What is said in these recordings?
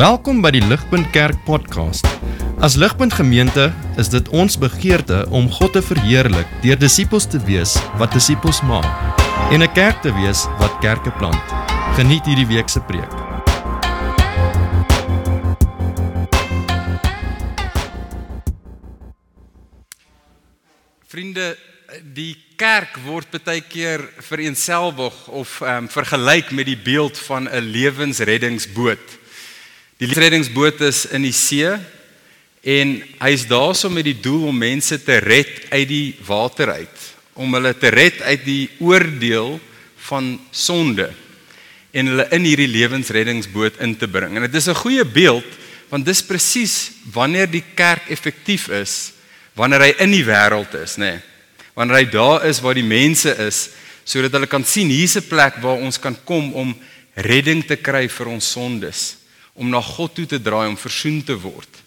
Welkom by die Ligpunt Kerk podcast. As Ligpunt Gemeente is dit ons begeerte om God te verheerlik deur disippels te wees wat disippels maak en 'n kerk te wees wat kerke plant. Geniet hierdie week se preek. Vriende, die kerk word baie keer vereenselwig of ehm um, vergelyk met die beeld van 'n lewensreddingsboot. Die lewensreddingsboot is in die see en hy is daarso met die doel om mense te red uit die water uit, om hulle te red uit die oordeel van sonde en hulle in hierdie lewensreddingsboot in te bring. En dit is 'n goeie beeld want dis presies wanneer die kerk effektief is wanneer hy in die wêreld is, nê. Nee. Wanneer hy daar is waar die mense is sodat hulle kan sien hier's 'n plek waar ons kan kom om redding te kry vir ons sondes, om na God toe te draai om versoen te word.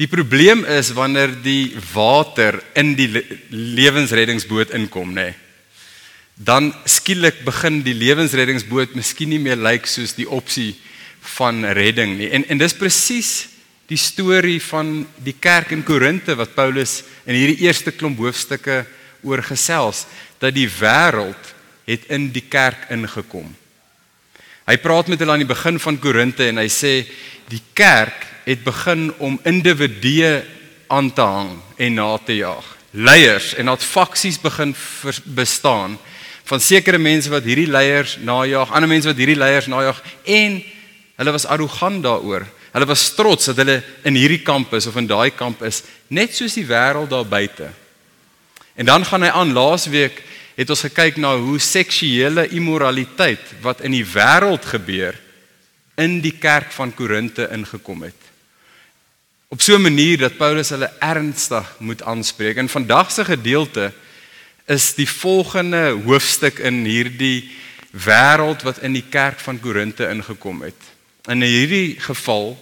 Die probleem is wanneer die water in die lewensreddingsboot inkom, nê. Nee. Dan skielik begin die lewensreddingsboot miskien nie meer lyk soos die opsie van redding nie. En en dis presies die storie van die kerk in Korinte wat Paulus in hierdie eerste klomp hoofstukke oor gesels dat die wêreld het in die kerk ingekom. Hy praat met hulle aan die begin van Korinte en hy sê die kerk het begin om individue aan te hang en na te jaag. Leiers en dat faksies begin bestaan van sekere mense wat hierdie leiers najag, ander mense wat hierdie leiers najag en hulle was arrogant daaroor Hulle was trots dat hulle in hierdie kamp is of in daai kamp is, net soos die wêreld daar buite. En dan gaan hy aan laasweek het ons gekyk na hoe seksuele immoraliteit wat in die wêreld gebeur in die kerk van Korinte ingekom het. Op so 'n manier dat Paulus hulle ernstig moet aanspreek. En vandag se gedeelte is die volgende hoofstuk in hierdie wêreld wat in die kerk van Korinte ingekom het. In hierdie geval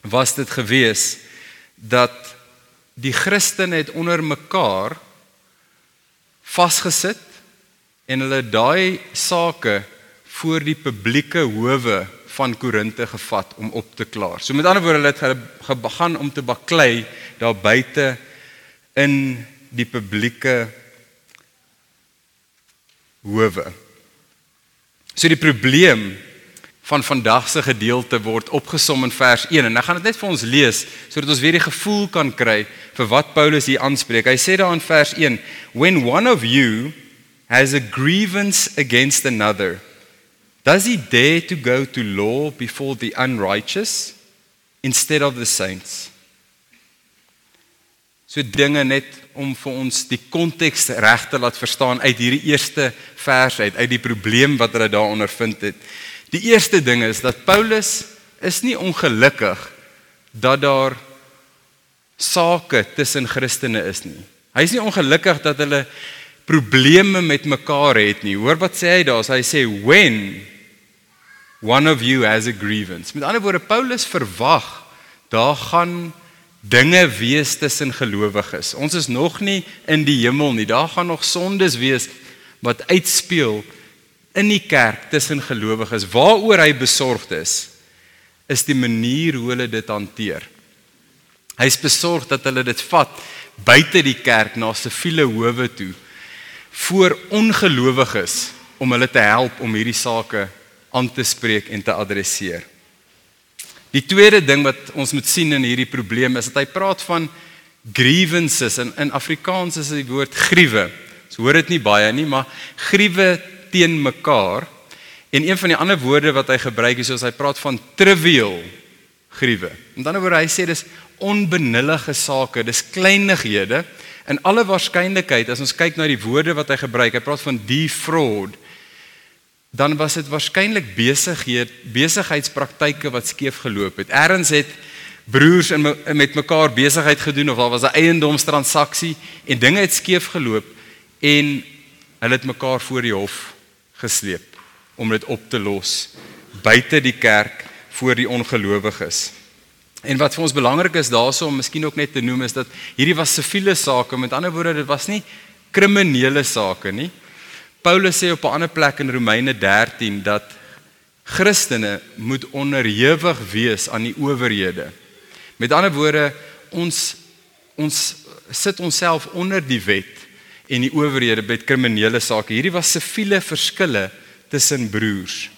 was dit gewees dat die Christene het onder mekaar vasgesit en hulle daai sake voor die publieke howe van Korinte gevat om op te klaar. So met ander woorde hulle het begin om te baklei daar buite in die publieke howe. So die probleem van vandag se gedeelte word opgesom in vers 1 en ek gaan dit net vir ons lees sodat ons weer die gevoel kan kry vir wat Paulus hier aanspreek. Hy sê daar in vers 1: When one of you has a grievance against another, does he dare to go to law before the unrighteous instead of the saints? So dinge net om vir ons die konteks reg te laat verstaan uit hierdie eerste vers uit uit die probleem wat hulle daar ondervind het. Die eerste ding is dat Paulus is nie ongelukkig dat daar sake tussen Christene is nie. Hy is nie ongelukkig dat hulle probleme met mekaar het nie. Hoor wat sê hy daar? Hy sê when one of you has a grievance. Met ander woorde Paulus verwag daar gaan dinge wees tussen gelowiges. Ons is nog nie in die hemel nie. Daar gaan nog sondes wees wat uitspeel in die kerk tussen gelowiges waaroor hy besorgd is is die manier hoe hulle dit hanteer. Hy's besorgd dat hulle dit vat buite die kerk na siviele howe toe voor ongelowiges om hulle te help om hierdie sake aan te spreek en te adresseer. Die tweede ding wat ons moet sien in hierdie probleem is dat hy praat van grievances en in Afrikaans is die woord griewe. Ons hoor dit nie baie nie, maar griewe teen mekaar. En een van die ander woorde wat hy gebruik is, is hy praat van trivial griewe. Met ander woorde, hy sê dis onbenullige sake, dis kleinighede. In alle waarskynlikheid as ons kyk na die woorde wat hy gebruik, hy praat van defraud, dan was dit waarskynlik besighede, besigheidspraktyke wat skeef geloop het. Erns het broers in met mekaar besigheid gedoen of daar was 'n eiendomstransaksie en dinge het skeef geloop en hulle het mekaar voor die hof gesleep om dit op te los buite die kerk voor die ongelowiges. En wat vir ons belangrik is daaroor om miskien ook net te noem is dat hierdie was siviele sake, met ander woorde dit was nie kriminele sake nie. Paulus sê op 'n ander plek in Romeine 13 dat Christene moet onderhewig wees aan die owerhede. Met ander woorde, ons ons sit onsself onder die wet en die owerhede met kriminele sake. Hierdie was siviele verskille tussen broers.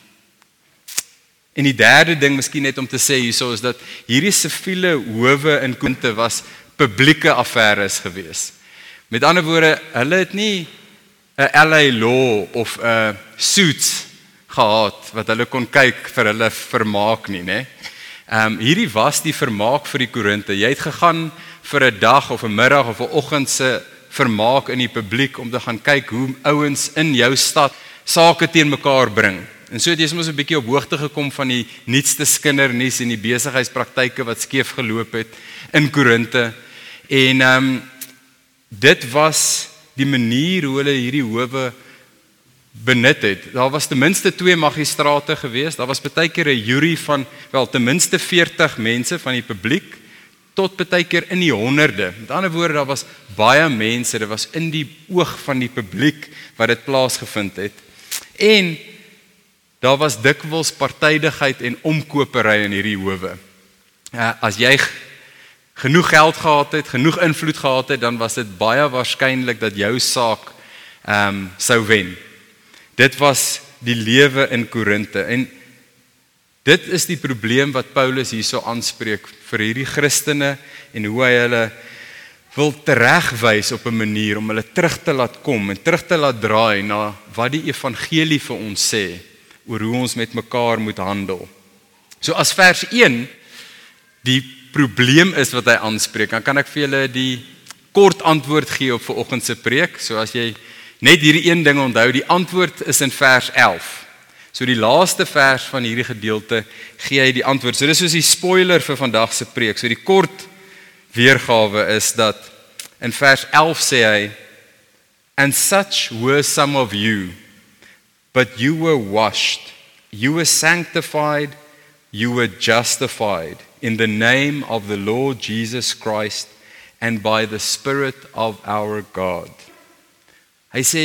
En die derde ding miskien net om te sê hierso is dat hierdie siviele howe in Korinte was publieke affæres gewees. Met ander woorde, hulle het nie 'n LA law of 'n suits gehad wat hulle kon kyk vir hulle vermaak nie, né? Ehm um, hierdie was die vermaak vir die Korinte. Jy het gegaan vir 'n dag of 'n middag of 'n oggend se vermaak in die publiek om te gaan kyk hoe ouens in jou stad sake teen mekaar bring. En so het jy soms 'n bietjie op hoogte gekom van die nuutste skindernuus en die besigheidspraktyke wat skeef geloop het in Korinte. En ehm um, dit was die manier hoe hulle hierdie howe benut het. Daar was ten minste twee magistrate gewees. Daar was baie keer 'n jury van wel ten minste 40 mense van die publiek tot baie keer in die honderde. Met ander woorde, daar was baie mense. Dit was in die oog van die publiek wat dit plaasgevind het. En daar was dikwels partydigheid en omkopery in hierdie howe. Ja, as jy genoeg geld gehad het, genoeg invloed gehad het, dan was dit baie waarskynlik dat jou saak ehm um, sou wen. Dit was die lewe in Korinte en dit is die probleem wat Paulus hierso aanspreek vir hierdie Christene en hoe hy hulle wil teregwys op 'n manier om hulle terug te laat kom en terug te laat draai na wat die evangelie vir ons sê oor hoe ons met mekaar moet handel. So as vers 1 die probleem is wat hy aanspreek, dan kan ek vir julle die kort antwoord gee op vanoggend se preek. So as jy net hierdie een ding onthou, die antwoord is in vers 11. So die laaste vers van hierdie gedeelte gee hy die antwoord. So dis soos die spoiler vir vandag se preek. So die kort weergawe is dat in vers 11 sê hy and such were some of you but you were washed, you were sanctified, you were justified in the name of the Lord Jesus Christ and by the Spirit of our God. Hy sê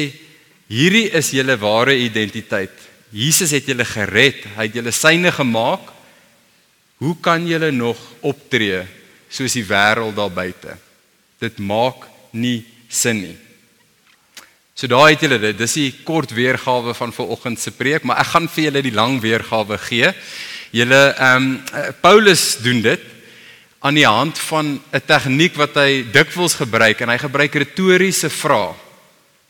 hierdie is julle ware identiteit. Jesus het julle gered, hy het julle syne gemaak. Hoe kan julle nog optree soos die wêreld daar buite? Dit maak nie sin nie. So daai het julle dit. Dis die kort weergawe van vanoggend se preek, maar ek gaan vir julle die lang weergawe gee. Julle ehm um, Paulus doen dit aan die hand van 'n tegniek wat hy dikwels gebruik en hy gebruik retoriese vrae.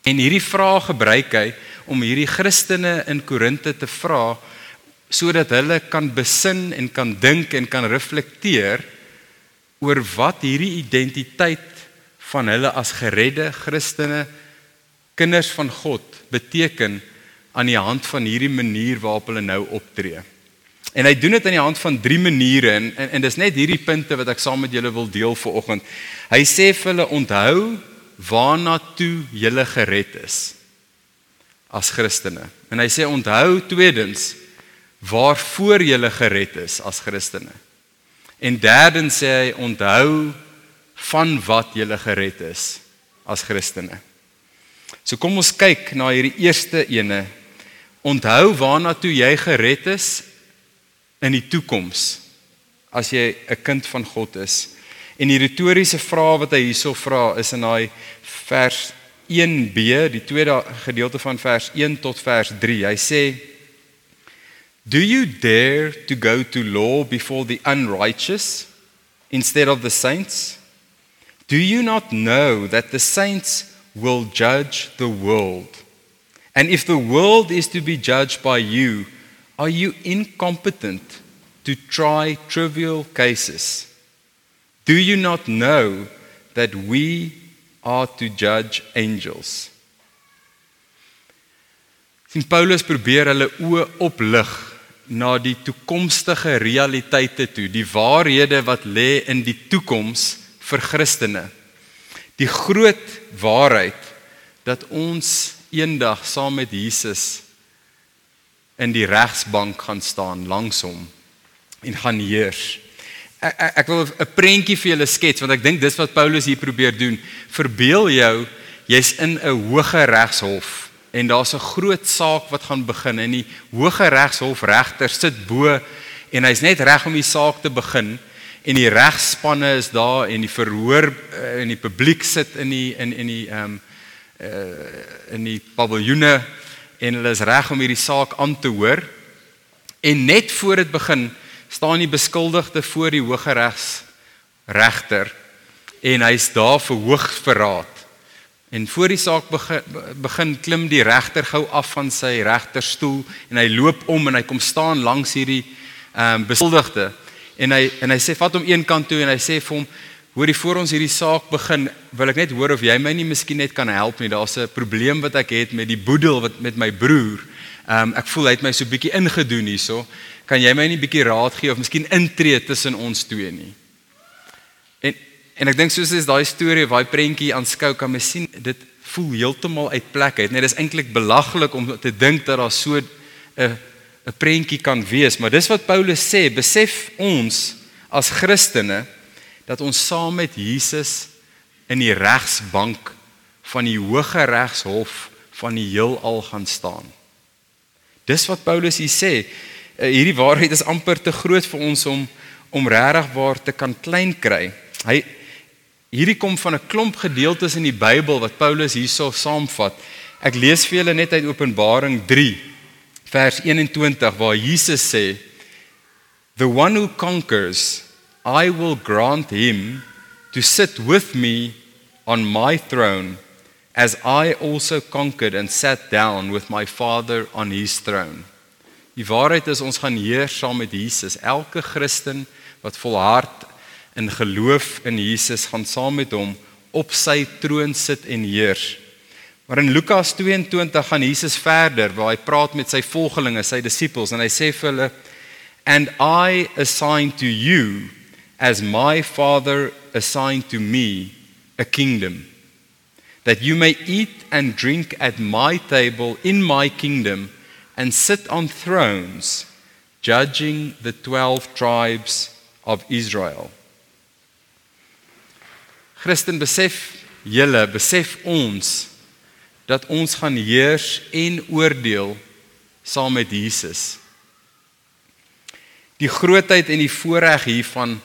En hierdie vrae gebruik hy om hierdie Christene in Korinte te vra sodat hulle kan besin en kan dink en kan reflekteer oor wat hierdie identiteit van hulle as geredde Christene kinders van God beteken aan die hand van hierdie manier waarop hulle nou optree. En hy doen dit aan die hand van drie maniere en en, en dis net hierdie punte wat ek saam met julle wil deel vir oggend. Hy sê vir hulle onthou waarna toe julle gered is as Christene. En hy sê onthou tweedens waarvoor julle gered is as Christene. En derdens sê hy onthou van wat julle gered is as Christene. So kom ons kyk na hierdie eerste ene. Onthou waarna toe jy gered is in die toekoms as jy 'n kind van God is. En die retoriese vraag wat hy hierso vra is in daai vers 1b, die tweede gedeelte van vers 1 tot vers 3. Hy sê Do you dare to go to law before the unrighteous instead of the saints? Do you not know that the saints will judge the world. And if the world is to be judged by you, are you incompetent to try trivial cases? Do you not know that we are to judge angels? Sien Paulus probeer hulle oë oplig na die toekomstige realiteite toe, die waarhede wat lê in die toekoms vir Christene die groot waarheid dat ons eendag saam met Jesus in die regsbank gaan staan langs hom en gaan heers. Ek, ek, ek wil 'n prentjie vir julle skets want ek dink dis wat Paulus hier probeer doen. Verbeel jou jy's in 'n hoë regshof en daar's 'n groot saak wat gaan begin en die hoë regshof regter sit bo en hy's net reg om die saak te begin en die regspanne is daar en die verhoor uh, en die publiek sit in die in in die ehm um, uh, in die paviljoene en hulle is reg om hierdie saak aan te hoor en net voor dit begin staan die beskuldigde voor die hoë regs regter en hy's daar vir hoogverraad. En voor die saak begin, begin klim die regter gou af van sy regterstoel en hy loop om en hy kom staan langs hierdie ehm um, beskuldigde en hy en hy sê vat hom een kant toe en hy sê vir hom hoor die voor ons hierdie saak begin wil ek net hoor of jy my nie miskien net kan help nie. Daar's 'n probleem wat ek het met die boedel wat met my broer. Ehm um, ek voel hy het my so bietjie ingedoen hierso. Kan jy my nie bietjie raad gee of miskien intree tussen ons twee nie? En ek dink soos is daai storie of daai prentjie aanskou kan mens sien dit voel heeltemal uit plek uit. Net dis eintlik belaglik om te dink dat daar so 'n 'n prentjie kan wees, maar dis wat Paulus sê, besef ons as Christene dat ons saam met Jesus in die regsbank van die hoë regshof van die heelal gaan staan. Dis wat Paulus hier sê. Eh, hierdie waarheid is amper te groot vir ons om om regtig waar te kan klein kry. Hy Hierdie kom van 'n klomp gedeeltes in die Bybel wat Paulus hierso saamvat. Ek lees vir julle net uit Openbaring 3 vers 21 waar Jesus sê The one who conquers I will grant him to sit with me on my throne as I also conquered and sat down with my father on his throne. Die waarheid is ons gaan heers saam met Jesus. Elke Christen wat volhard in geloof in Jesus gaan saam met hom op sy troon sit en heers. Maar in Lukas 22 gaan Jesus verder waar hy praat met sy volgelinge, sy disippels en hy sê vir hulle and I assign to you as my father assigned to me a kingdom that you may eat and drink at my table in my kingdom and sit on thrones judging the 12 tribes of Israel. Christen besef julle, besef ons dat ons gaan heers en oordeel saam met Jesus. Die grootheid en die voorreg hiervan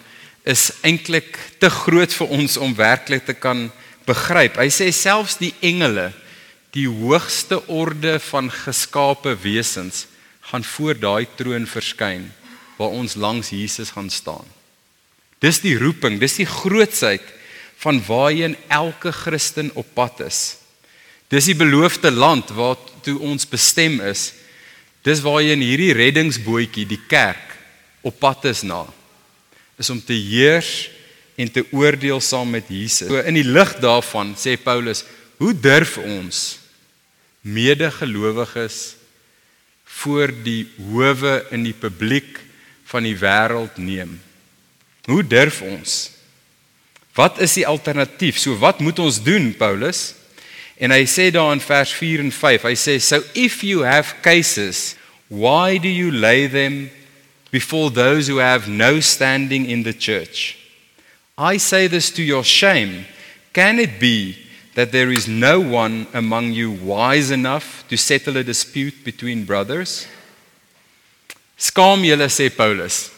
is eintlik te groot vir ons om werklik te kan begryp. Hy sê selfs die engele, die hoogste orde van geskape wesens, gaan voor daai troon verskyn waar ons langs Jesus gaan staan. Dis die roeping, dis die grootsheid van waarheen elke Christen op pad is. Dis die beloofde land waartoe ons bestem is. Dis waarheen hierdie reddingsbootjie, die kerk, op pad is na. Is om te heers en te oordeel saam met Jesus. So in die lig daarvan sê Paulus, hoe durf ons medegelowiges voor die howe in die publiek van die wêreld neem? Hoe durf ons? Wat is die alternatief? So wat moet ons doen, Paulus? En hy sê daar in vers 4 en 5, hy sê so if you have cases, why do you lay them before those who have no standing in the church? I say this to your shame. Can it be that there is no one among you wise enough to settle a dispute between brothers? Skaam julle sê Paulus.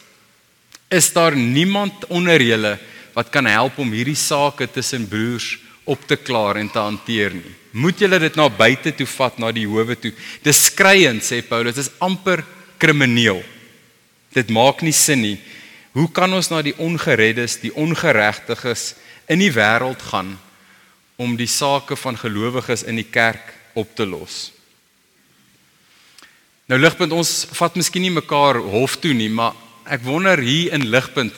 Is daar niemand onder julle wat kan help om hierdie sake tussen broers op te klaar en te hanteer nie. Moet julle dit na buite toe vat na die howe toe. Dis skreiend sê Paulus, dis amper krimineel. Dit maak nie sin nie. Hoe kan ons na die ongereddes, die ongeregtiges in die wêreld gaan om die sake van gelowiges in die kerk op te los? Nou ligpunt ons vat miskien nie mekaar hof toe nie, maar ek wonder hier in ligpunt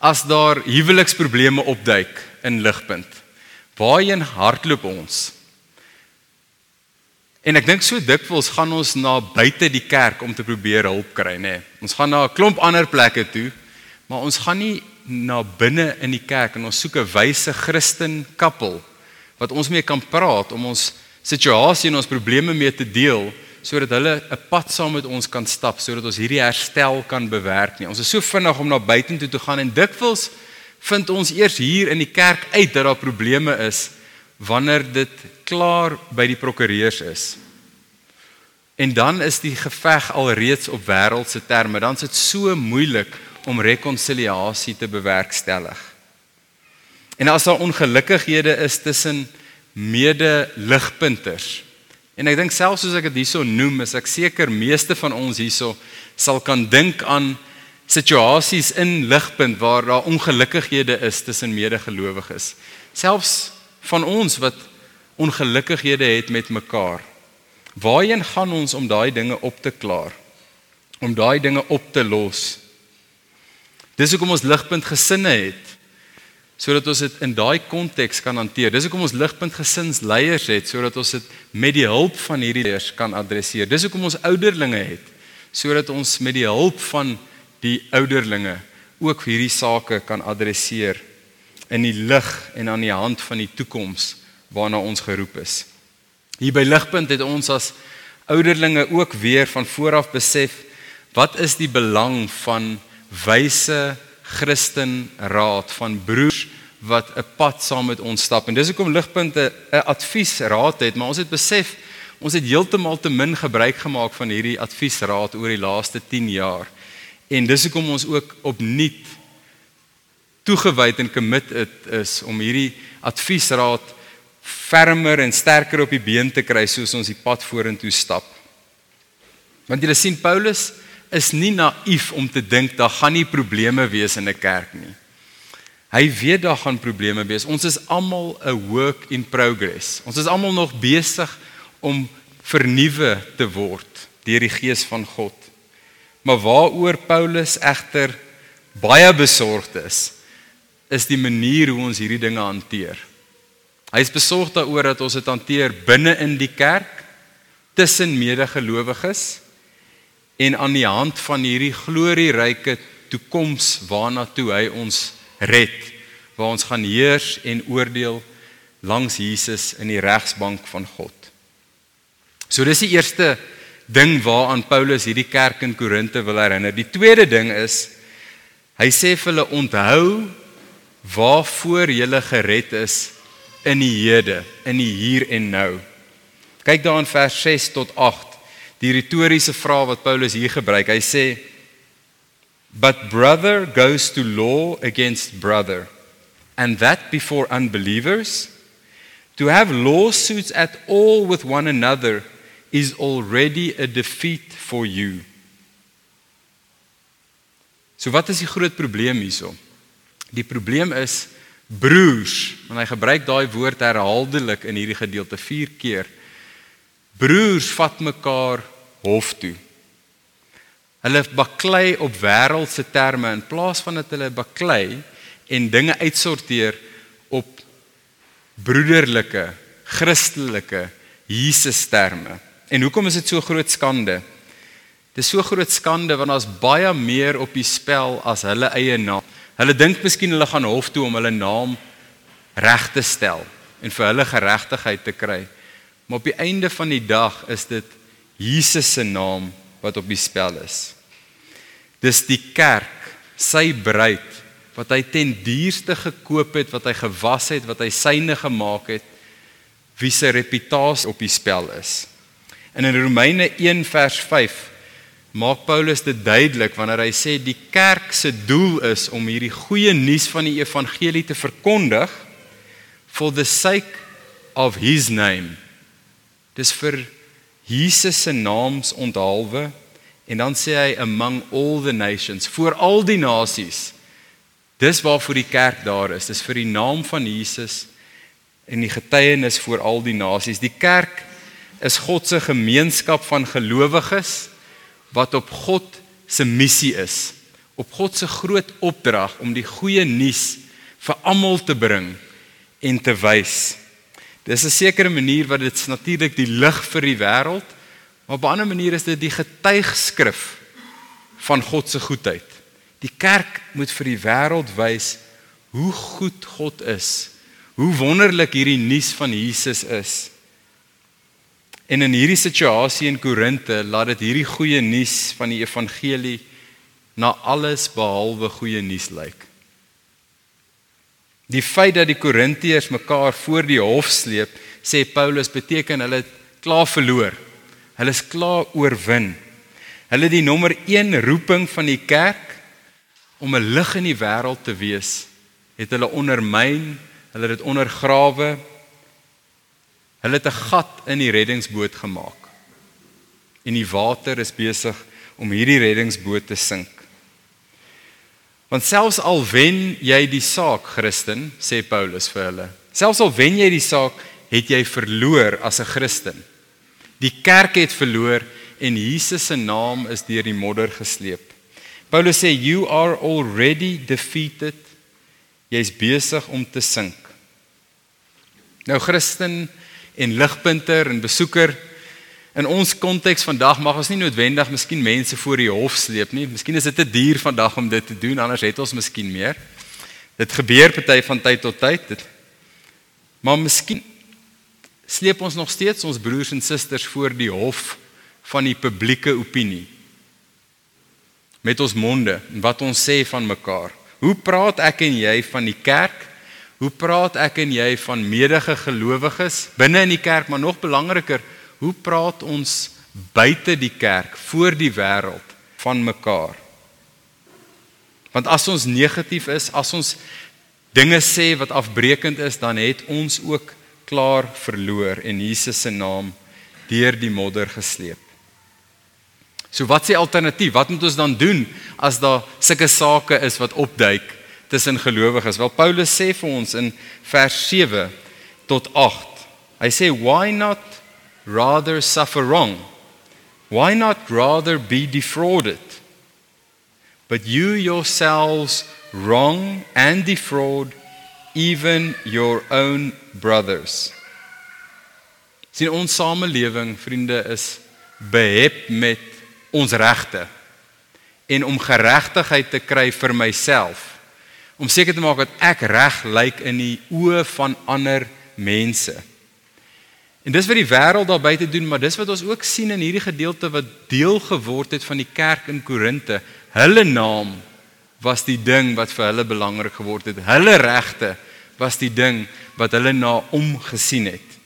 as daar huweliksprobleme opduik in ligpunt. Waarheen hardloop ons? En ek dink so dikwels gaan ons na buite die kerk om te probeer hulp kry, nê. Nee. Ons gaan na 'n klomp ander plekke toe, maar ons gaan nie na binne in die kerk en ons soek 'n wyse Christen koppel wat ons mee kan praat om ons situasie en ons probleme mee te deel sodat hulle 'n pad saam met ons kan stap sodat ons hierdie herstel kan bewerk nie. Ons is so vinnig om na buitentoe te gaan en dikwels vind ons eers hier in die kerk uit dat daar probleme is wanneer dit klaar by die prokureurs is. En dan is die geveg alreeds op wêreldse terme. Dan is dit so moeilik om rekonsiliasie te bewerkstellig. En as daar ongelukkighede is tussen mede-ligpunters. En ek dink selfs soos ek dit hierso noem, is ek seker meeste van ons hierso sal kan dink aan situasies in ligpunt waar daar ongelukkighede is tussen medegelowiges. Selfs van ons wat ongelukkighede het met mekaar. Waarheen gaan ons om daai dinge op te klaar? Om daai dinge op te los? Dis hoekom ons ligpunt gesinne het sodat ons dit in daai konteks kan hanteer. Dis hoekom ons ligpunt gesinsleiers het sodat ons dit met die hulp van hierdie leiers kan adresseer. Dis hoekom ons ouderlinge het sodat ons met die hulp van die ouderlinge ook hierdie sake kan adresseer in die lig en aan die hand van die toekoms waarna ons geroep is. Hier by Ligpunt het ons as ouderlinge ook weer van vooraf besef wat is die belang van wyse Christen raad van broers wat 'n pad saam met ons stap. En dis hoekom ligpunte 'n adviesraad het, maar ons het besef ons het heeltemal te min gebruik gemaak van hierdie adviesraad oor die laaste 10 jaar. En dis hoekom ons ook opnuut toegewyd en committed is om hierdie adviesraad fermer en sterker op die been te kry soos ons die pad vorentoe stap. Want julle sien Paulus is nie naïef om te dink daar gaan nie probleme wees in 'n kerk nie. Hy weet daar gaan probleme wees. Ons is almal 'n work in progress. Ons is almal nog besig om vernuwe te word deur die gees van God. Maar waaroor Paulus egter baie besorgd is, is die manier hoe ons hierdie dinge hanteer. Hy is besorgd daaroor dat ons dit hanteer binne in die kerk tussen medegelowiges en aan die hand van hierdie glorieryke toekoms waarna toe hy ons red waar ons gaan heers en oordeel langs Jesus in die regsbank van God. So dis die eerste ding waaraan Paulus hierdie kerk in Korinte wil herinner. Die tweede ding is hy sê vir hulle onthou waarvoor julle gered is in die hede, in die hier en nou. Kyk daar in vers 6 tot 8 die retoriese vraag wat Paulus hier gebruik. Hy sê but brother goes to law against brother and that before unbelievers to have lawsuits at all with one another is already a defeat for you. So wat is die groot probleem hierso? Die probleem is broers, want hy gebruik daai woord herhaaldelik in hierdie gedeelte 4 keer broers vat mekaar hof toe. Hulle baklei op wêreldse terme in plaas van dat hulle baklei en dinge uitsorteer op broederlike, Christelike Jesus terme. En hoekom is dit so groot skande? Dit is so groot skande want daar's baie meer op die spel as hulle eie naam. Hulle dink miskien hulle gaan hof toe om hulle naam reg te stel en vir hulle geregtigheid te kry. Maar op die einde van die dag is dit Jesus se naam wat op die spel is. Dis die kerk, sy bruid wat hy ten duurste gekoop het, wat hy gewas het, wat hy syne gemaak het, wie se reputasie op die spel is. En in Romeine 1 vers 5 maak Paulus dit duidelik wanneer hy sê die kerk se doel is om hierdie goeie nuus van die evangelie te verkondig for the sake of his name Dis vir Jesus se naams onthaalwe en dan sê hy among all the nations, voor al die nasies. Dis waarvoor die kerk daar is. Dis vir die naam van Jesus en die getuienis voor al die nasies. Die kerk is God se gemeenskap van gelowiges wat op God se missie is. Op God se groot opdrag om die goeie nuus vir almal te bring en te wys. Dis 'n sekere manier wat dit natuurlik die lig vir die wêreld, maar op 'n ander manier is dit die getuigskrif van God se goedheid. Die kerk moet vir die wêreld wys hoe goed God is. Hoe wonderlik hierdie nuus van Jesus is. En in hierdie situasie in Korinte laat dit hierdie goeie nuus van die evangelie na alles behalwe goeie nuus lyk. Die feit dat die Korintiërs mekaar voor die hof sleep, sê Paulus beteken hulle het klaar verloor. Hulle is klaar oorwin. Hulle die nommer 1 roeping van die kerk om 'n lig in die wêreld te wees, het hulle ondermyn, hulle het dit ondergrawe. Hulle het 'n gat in die reddingsboot gemaak. En die water is besig om hierdie reddingsboot te sink. Want selfs al wen jy die saak, Christen, sê Paulus vir hulle. Selfs al wen jy die saak, het jy verloor as 'n Christen. Die kerk het verloor en Jesus se naam is deur die modder gesleep. Paulus sê you are already defeated. Jy's besig om te sink. Nou Christen en ligpunter en besoeker in ons konteks vandag mag ons nie noodwendig miskien mense voor die hof sleep nie. Miskien is dit te duur vandag om dit te doen, anders het ons miskien meer. Dit gebeur party van tyd tot tyd. Dit, maar miskien sleep ons nog steeds ons broers en susters voor die hof van die publieke opinie met ons monde en wat ons sê van mekaar. Hoe praat ek en jy van die kerk? Hoe praat ek en jy van medige gelowiges binne in die kerk, maar nog belangriker, hoe praat ons buite die kerk voor die wêreld van mekaar? Want as ons negatief is, as ons dinge sê wat afbreekend is, dan het ons ook klaar verloor en Jesus se naam deur die modder gesleep. So wat s'e alternatief? Wat moet ons dan doen as daar sulke sake is wat opduik tussen gelowiges? Wel Paulus sê vir ons in vers 7 tot 8. Hy sê why not rather suffer wrong? Why not rather be defrauded? But you yourselves wrong and defraud even your own brothers. Sien ons samelewing, vriende, is behep met ons regte en om geregtigheid te kry vir myself om seker te maak dat ek reg lyk in die oë van ander mense. En dis wat die wêreld daar buite doen, maar dis wat ons ook sien in hierdie gedeelte wat deel geword het van die kerk in Korinte. Hulle naam was die ding wat vir hulle belangrik geword het. Hulle regte was die ding wat hulle na omgesien het.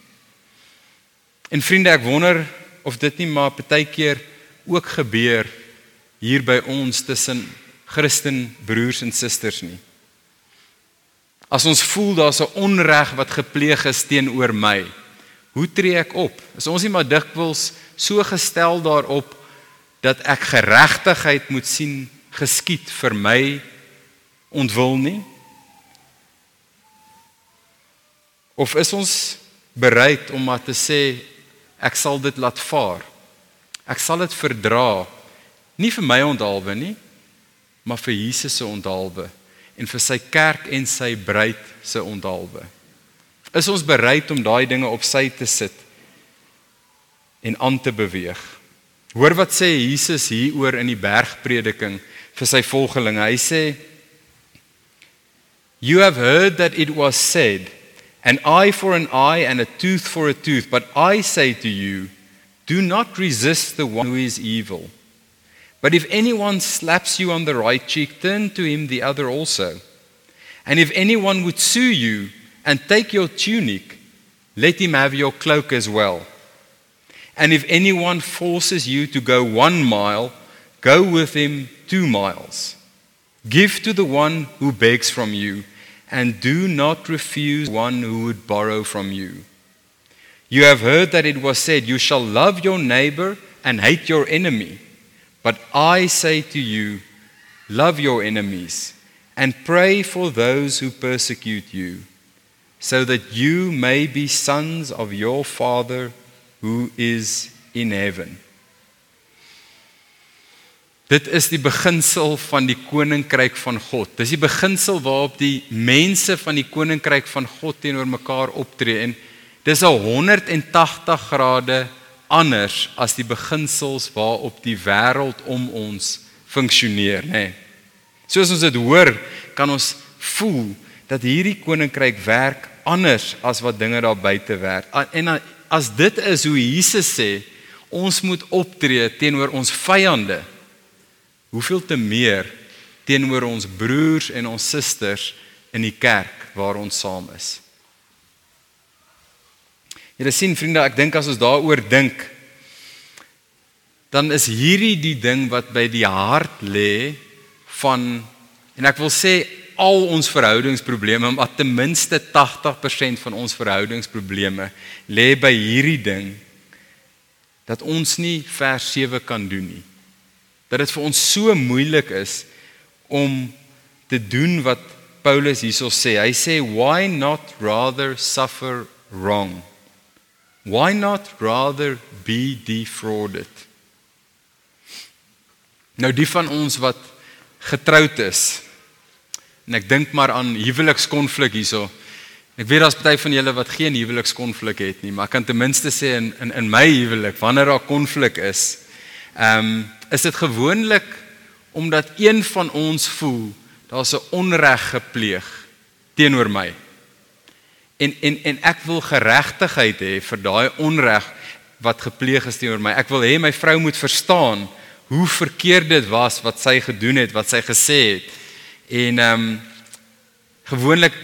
En vriende, ek wonder of dit nie maar partykeer ook gebeur hier by ons tussen Christen broers en susters nie. As ons voel daar's 'n onreg wat gepleeg is teenoor my, hoe tree ek op? Is ons nie maar dikwels so gestel daarop dat ek geregtigheid moet sien geskied vir my ontwil nie? Of is ons bereid om maar te sê ek sal dit laat vaar? Ek sal dit verdra nie vir my onthaalwe nie, maar vir Jesus se onthaalwe en vir sy kerk en sy bruid se onthaalwe. Is ons bereid om daai dinge op sy te sit en aan te beweeg? Hoor wat sê Jesus hieroor in die bergprediking vir sy volgelinge. Hy sê You have heard that it was said an eye for an eye and a tooth for a tooth but I say to you Do not resist the one who is evil. But if anyone slaps you on the right cheek, turn to him the other also. And if anyone would sue you and take your tunic, let him have your cloak as well. And if anyone forces you to go one mile, go with him two miles. Give to the one who begs from you, and do not refuse one who would borrow from you. You have heard that it was said, You shall love your neighbor and hate your enemy. But I say to you, love your enemies and pray for those who persecute you, so that you may be sons of your Father who is in heaven. Dit is die beginsel van die koninkryk van God. Dis die beginsel waarop die mense van die koninkryk van God teenoor mekaar optree en Dis 'n 180 grade anders as die beginsels waarop die wêreld om ons funksioneer, nê. Nee. Soos ons dit hoor, kan ons voel dat hierdie koninkryk werk anders as wat dinge daar buite werk. En as dit is hoe Jesus sê, ons moet optree teenoor ons vyande. Hoeveel te meer teenoor ons broers en ons susters in die kerk waar ons saam is. Julle sien vriende, ek dink as ons daaroor dink, dan is hierdie die ding wat by die hart lê van en ek wil sê al ons verhoudingsprobleme, maar ten minste 80% van ons verhoudingsprobleme lê by hierdie ding dat ons nie vers 7 kan doen nie. Dat dit vir ons so moeilik is om te doen wat Paulus hierso sê. Hy sê why not rather suffer wrong? Why not rather be defrauded? Nou die van ons wat getroud is. En ek dink maar aan huwelikskonflik hierso. Ek weet daar's baie van julle wat geen huwelikskonflik het nie, maar ek kan ten minste sê in in in my huwelik wanneer daar konflik is, ehm um, is dit gewoonlik omdat een van ons voel daar's 'n onreg gepleeg teenoor my. En en en ek wil geregtigheid hê vir daai onreg wat gepleeg is teenoor my. Ek wil hê my vrou moet verstaan hoe verkeerd dit was wat sy gedoen het, wat sy gesê het. En ehm um, gewoonlik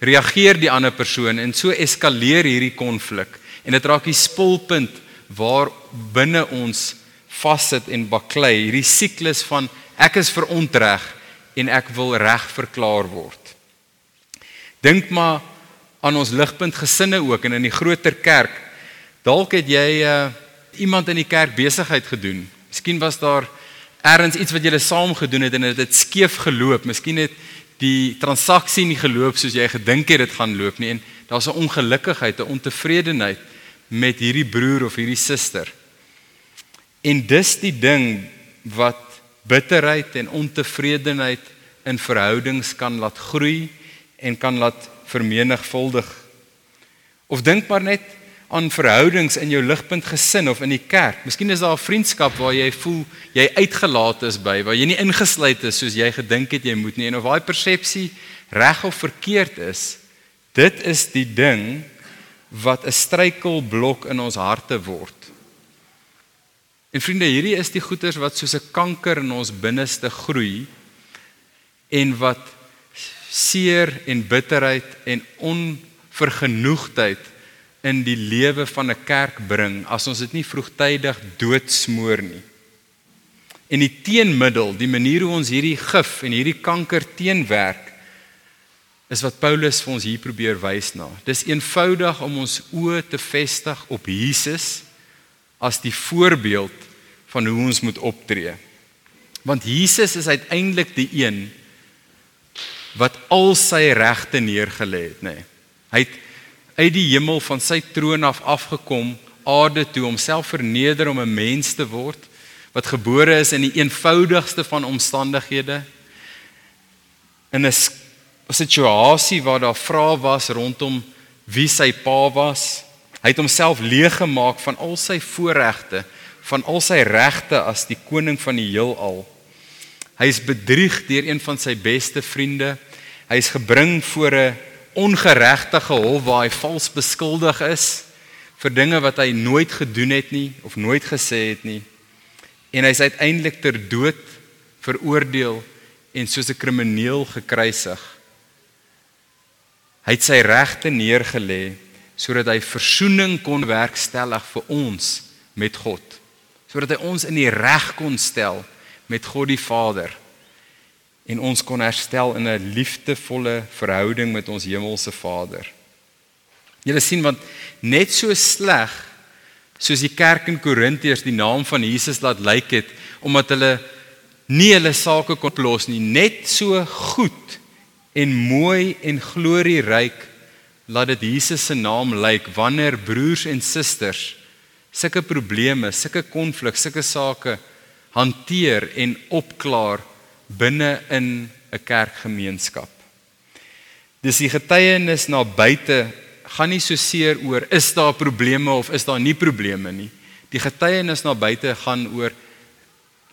reageer die ander persoon en so eskaleer hierdie konflik en dit raak die spulpunt waar binne ons vassit en baklei hierdie siklus van ek is verontreg en ek wil reg verklaar word. Dink maar aan ons ligpunt gesinne ook en in die groter kerk. Dalk het jy uh, iemand in die kerk besigheid gedoen. Miskien was daar ergens iets wat julle saam gedoen het en dit het skeef geloop. Miskien het die transaksie nie geloop soos jy gedink het dit gaan loop nie en daar's 'n ongelukkigheid, 'n ontevredenheid met hierdie broer of hierdie suster. En dis die ding wat bitterheid en ontevredenheid in verhoudings kan laat groei en kan laat vermenigvuldig. Of dink maar net aan verhoudings in jou ligpunt gesin of in die kerk. Miskien is daar 'n vriendskap waar jy voel jy uitgelaat is by, waar jy nie ingesluit is soos jy gedink het jy moet nie en of daai persepsie reg of verkeerd is. Dit is die ding wat 'n struikelblok in ons harte word. En vriende, hierdie is die goeters wat soos 'n kanker in ons binneste groei en wat seer en bitterheid en onvergenoegdheid in die lewe van 'n kerk bring as ons dit nie vroegtydig doodsmoor nie. En die teenmiddel, die manier hoe ons hierdie gif en hierdie kanker teenwerk is wat Paulus vir ons hier probeer wys na. Dis eenvoudig om ons oë te vestig op Jesus as die voorbeeld van hoe ons moet optree. Want Jesus is uiteindelik die een wat al sy regte neergelê het, nê. Hy het uit die hemel van sy troon af afgekom aarde toe om self verneder om 'n mens te word wat gebore is in die eenvoudigste van omstandighede in 'n situasie waar daar vrae was rondom wie sy pa was. Hy het homself leeg gemaak van al sy voorregte van al sy regte as die koning van die heelal. Hy is bedrieg deur een van sy beste vriende. Hy is gebring voor 'n ongeregtige hof waar hy vals beskuldig is vir dinge wat hy nooit gedoen het nie of nooit gesê het nie. En hy is uiteindelik ter dood veroordeel en soos 'n krimineel gekruisig. Hy het sy regte neergelê sodat hy verzoening kon werkstellig vir ons met God sodat hy ons in die reg kon stel met God die Vader en ons kon herstel in 'n liefdevolle verhouding met ons hemelse Vader. Julle sien want net so sleg soos die kerk in Korintiërs die naam van Jesus laat lyk het omdat hulle nie hulle sake kon los nie, net so goed en mooi en glorieryk laat dit Jesus se naam lyk wanneer broers en susters sulke probleme, sulke konflik, sulke sake hanteer en opklaar binne in 'n kerkgemeenskap. Dis die getuienis na buite gaan nie so seer oor is daar probleme of is daar nie probleme nie. Die getuienis na buite gaan oor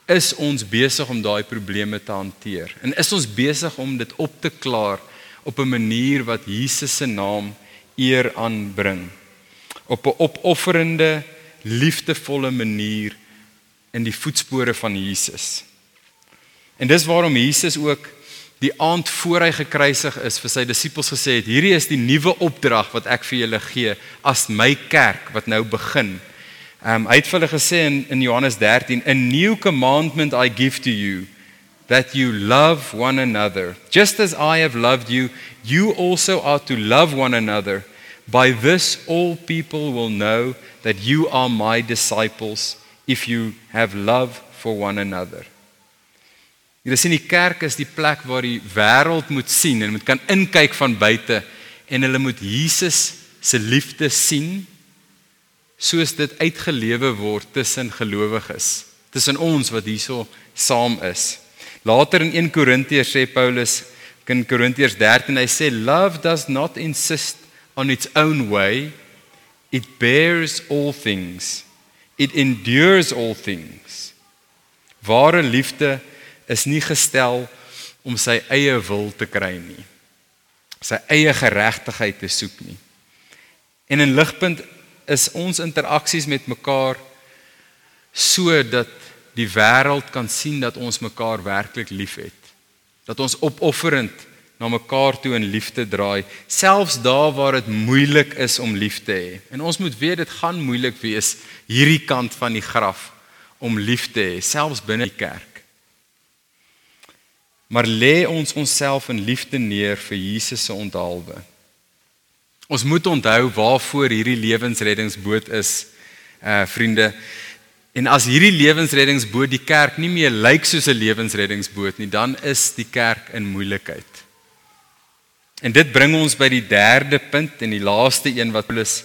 is ons besig om daai probleme te hanteer en is ons besig om dit op te klaar op 'n manier wat Jesus se naam eer aanbring op 'n opofferende liefdevolle manier in die voetspore van Jesus. En dis waarom Jesus ook die aand voor hy gekruisig is vir sy disippels gesê het: "Hierdie is die nuwe opdrag wat ek vir julle gee as my kerk wat nou begin. Ehm um, hy het vir hulle gesê in in Johannes 13, "A new commandment I give to you, that you love one another. Just as I have loved you, you also are to love one another. By this all people will know that you are my disciples if you have love for one another." Julle sien die kerk is die plek waar die wêreld moet sien en moet kan inkyk van buite en hulle moet Jesus se liefde sien soos dit uitgelewe word tussen gelowiges, tussen ons wat hierso saam is. Later in 1 Korintiërs sê Paulus in Korintiërs 13 hy sê love does not insist on its own way. It bears all things. It endures all things. Ware liefde is nie gestel om sy eie wil te kry nie. Sy eie geregtigheid te soek nie. En in ligpunt is ons interaksies met mekaar sodat die wêreld kan sien dat ons mekaar werklik liefhet. Dat ons opofferend na mekaar toe in liefde draai, selfs daar waar dit moeilik is om lief te hê. En ons moet weet dit gaan moeilik wees hierdie kant van die graf om lief te hê, selfs binne die kerk maar lê ons onsself in liefde neer vir Jesus se onthaalwe. Ons moet onthou waarvoor hierdie lewensreddingsboot is, uh vriende. En as hierdie lewensreddingsboot die kerk nie meer lyk soos 'n lewensreddingsboot nie, dan is die kerk in moeilikheid. En dit bring ons by die derde punt en die laaste een wat Paulus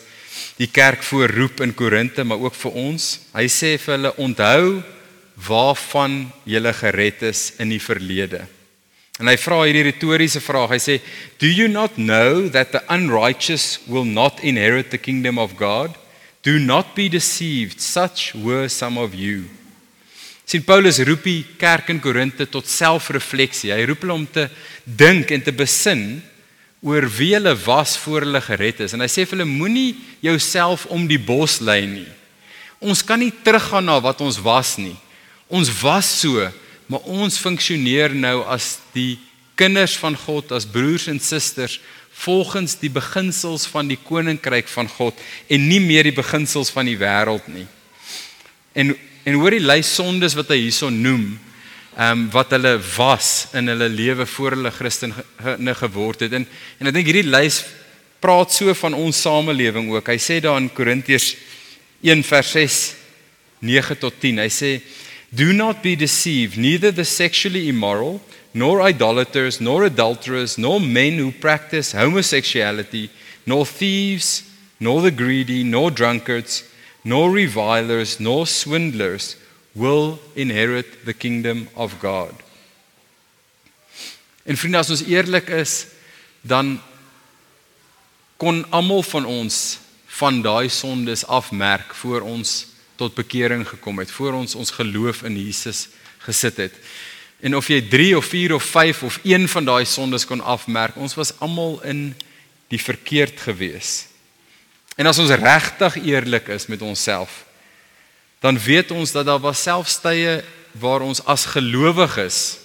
die kerk voorroep in Korinte, maar ook vir ons. Hy sê vir hulle onthou waarvan jy gered is in die verlede. En hy vra hierdie retoriese vraag. Hy sê, "Do you not know that the unrighteous will not inherit the kingdom of God? Do not be deceived. Such were some of you." Sien Paulus roep die kerk in Korinte tot selfrefleksie. Hy roep hulle om te dink en te besin oor wie hulle was voor hulle gered is. En hy sê vir hulle moenie jouself om die bos lei nie. Ons kan nie teruggaan na wat ons was nie. Ons was so maar ons funksioneer nou as die kinders van God, as broers en susters volgens die beginsels van die koninkryk van God en nie meer die beginsels van die wêreld nie. En en hoor die lys sondes wat hy hierson noem, ehm um, wat hulle was in hulle lewe voor hulle Christene geword het. En en ek dink hierdie lys praat so van ons samelewing ook. Hy sê daar in Korintiërs 1 vers 6 9 tot 10. Hy sê Do not be deceived, neither the sexually immoral, nor idolaters, nor adulterers, nor men who practice homosexuality, nor thieves, nor the greedy, nor drunkards, nor revilers, nor swindlers will inherit the kingdom of God. En vriende, as ons eerlik is, dan kon almal van ons van daai sondes afmerk voor ons tot bekering gekom het voor ons ons geloof in Jesus gesit het. En of jy 3 of 4 of 5 of een van daai sondes kon afmerk, ons was almal in die verkeerd gewees. En as ons regtig eerlik is met onsself, dan weet ons dat daar was selfs tye waar ons as gelowiges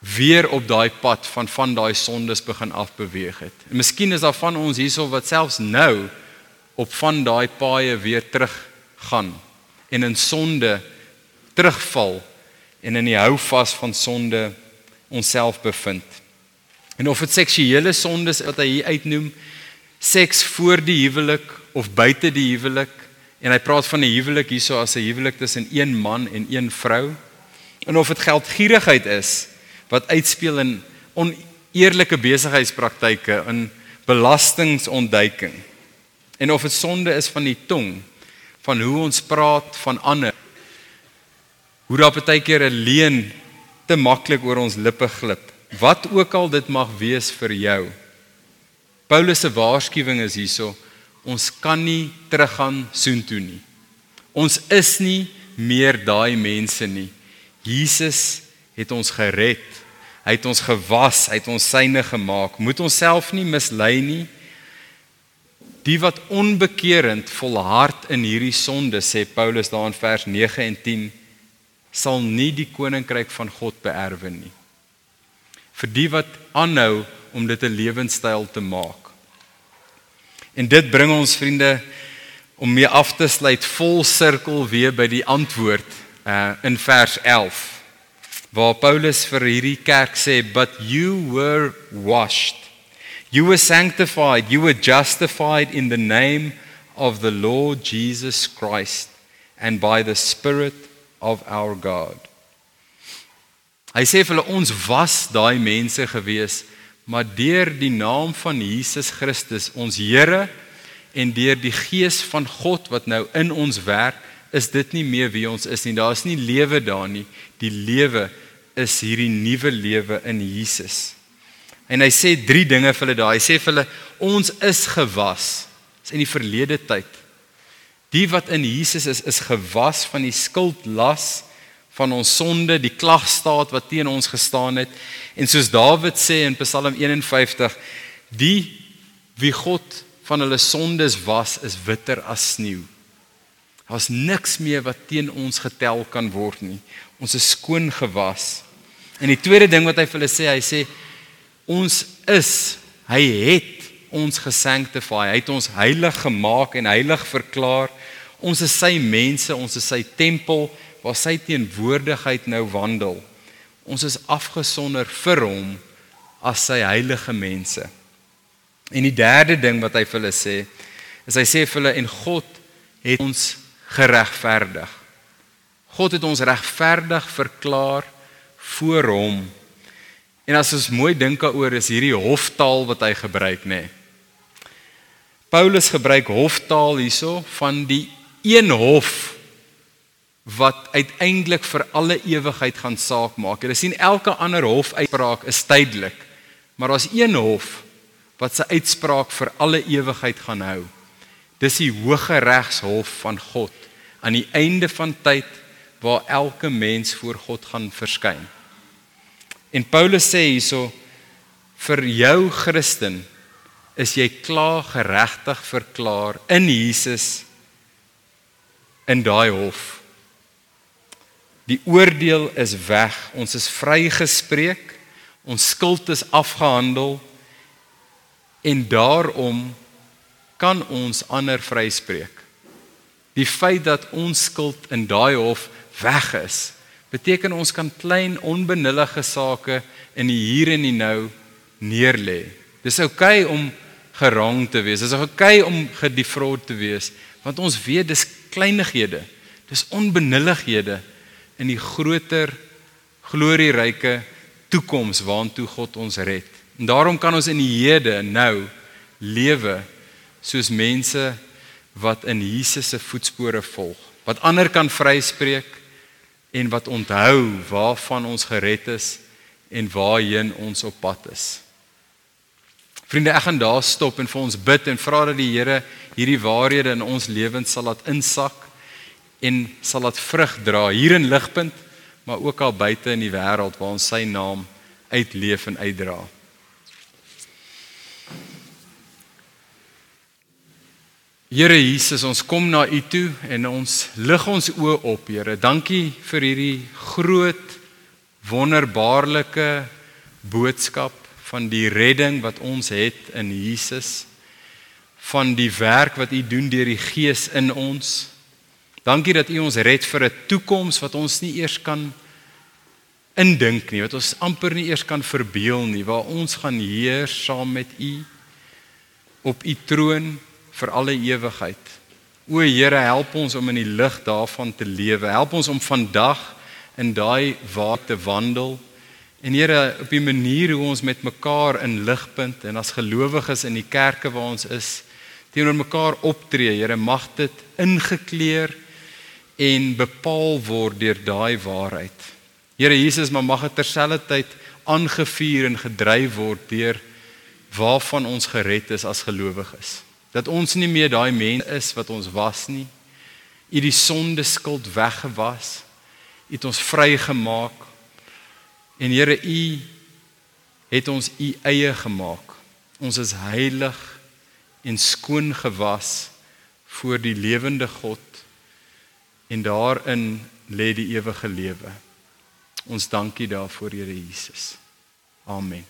weer op daai pad van van daai sondes begin afbeweeg het. En miskien is daar van ons hierso wat selfs nou op van daai paaie weer terug gaan en in sonde terugval en in die houvas van sonde onsself bevind. En of dit seksuele sondes wat hy hier uitnoem, seks voor die huwelik of buite die huwelik en hy praat van 'n huwelik hierso as 'n huwelik tussen een man en een vrou. En of dit geldgierigheid is wat uitspeel in oneerlike besigheidspraktyke in belastingontduiking. En of dit sonde is van die tong van hoe ons praat van ander. Hoe daar baie keer 'n leuen te maklik oor ons lippe glip. Wat ook al dit mag wees vir jou. Paulus se waarskuwing is hierso: ons kan nie teruggaan soontoe nie. Ons is nie meer daai mense nie. Jesus het ons gered. Hy het ons gewas, hy het ons syne gemaak. Moet ons self nie mislei nie. Die wat onbekeerend volhard in hierdie sonde sê Paulus daar in vers 9 en 10 sal nie die koninkryk van God beerwe nie. Vir die wat aanhou om dit 'n lewenstyl te maak. En dit bring ons vriende om mee af te sluit vol sirkel weer by die antwoord uh in vers 11 waar Paulus vir hierdie kerk sê but you were washed you were sanctified you were justified in the name of the Lord Jesus Christ and by the spirit of our God Hy sê vir hulle ons was daai mense gewees maar deur die naam van Jesus Christus ons Here en deur die gees van God wat nou in ons werk, is dit nie meer wie ons is nie. Daar's nie lewe daar nie. Die lewe is hierdie nuwe lewe in Jesus. En hy sê drie dinge vir hulle daar. Hy sê vir hulle ons is gewas. Dis in die verlede tyd. Die wat in Jesus is, is gewas van die skuldlas van ons sonde, die klagstaat wat teen ons gestaan het. En soos Dawid sê in Psalm 51, die wie God van hulle sondes was is witter as sneeu. Daar's niks meer wat teen ons getel kan word nie. Ons is skoon gewas. En die tweede ding wat hy vir hulle sê, hy sê ons is, hy het ons gesanctify. Hy het ons heilig gemaak en heilig verklaar. Ons is sy mense, ons is sy tempel waar sy teenwoordigheid nou wandel. Ons is afgesonder vir hom as sy heilige mense. En die derde ding wat hy vir hulle sê, is hy sê vir hulle en God het ons geregverdig. God het ons regverdig verklaar voor hom. En as ons mooi dink daaroor, is hierdie hoftaal wat hy gebruik, nê. Nee. Paulus gebruik hoftaal hierso van die een hof wat uiteindelik vir alle ewigheid gaan saak maak. Jy sien elke ander hof uitspraak is tydelik, maar daar's een hof wat sy uitspraak vir alle ewigheid gaan hou. Dis die hoë regshof van God aan die einde van tyd waar elke mens voor God gaan verskyn. En Paulus sê hierso vir jou Christen is jy klaar geregtig verklaar in Jesus in daai hof. Die oordeel is weg. Ons is vrygespreek. Ons skuld is afgehandel en daarom kan ons ander vryspreek. Die feit dat ons skuld in daai hof weg is, beteken ons kan klein onbenullige sake in die hier en die nou neerlê. Dis oukei okay om gerang te wees. Dis oukei okay om gedefraud te wees, want ons weet dis kleinighede. Dis onbenullighede in die groter glorieryke toekoms waantoe God ons red. En daarom kan ons in die hede nou lewe soos mense wat in Jesus se voetspore volg, wat ander kan vryspreek en wat onthou waarvan ons gered is en waarheen ons op pad is. Vriende, ek gaan daar stop en vir ons bid en vra dat die Here hierdie waarhede in ons lewens sal laat insak en sal laat vrug dra hier in Ligpunt, maar ook al buite in die wêreld waar ons sy naam uitleef en uitdra. Here Jesus, ons kom na U toe en ons lig ons oë op, Here. Dankie vir hierdie groot wonderbaarlike boodskap van die redding wat ons het in Jesus, van die werk wat U doen deur die Gees in ons. Dankie dat U ons red vir 'n toekoms wat ons nie eers kan indink nie, wat ons amper nie eers kan verbeel nie, waar ons gaan heers saam met U op U troon vir alle ewigheid. O Here, help ons om in die lig daarvan te lewe. Help ons om vandag in daai waar te wandel. En Here, op die manier hoe ons met mekaar in ligpunt en as gelowiges in die kerke waar ons is, teenoor mekaar optree, Here, mag dit ingekleer en bepaal word deur daai waarheid. Here Jesus, maar mag dit terselfdertyd aangevuur en gedryf word deur waarvan ons gered is as gelowiges dat ons nie meer daai mense is wat ons was nie. U die sonde skuld weggewas. U het ons vrygemaak. En Here, U het ons U eie gemaak. Ons is heilig en skoon gewas voor die lewende God en daarin lê die ewige lewe. Ons dankie daarvoor, Here Jesus. Amen.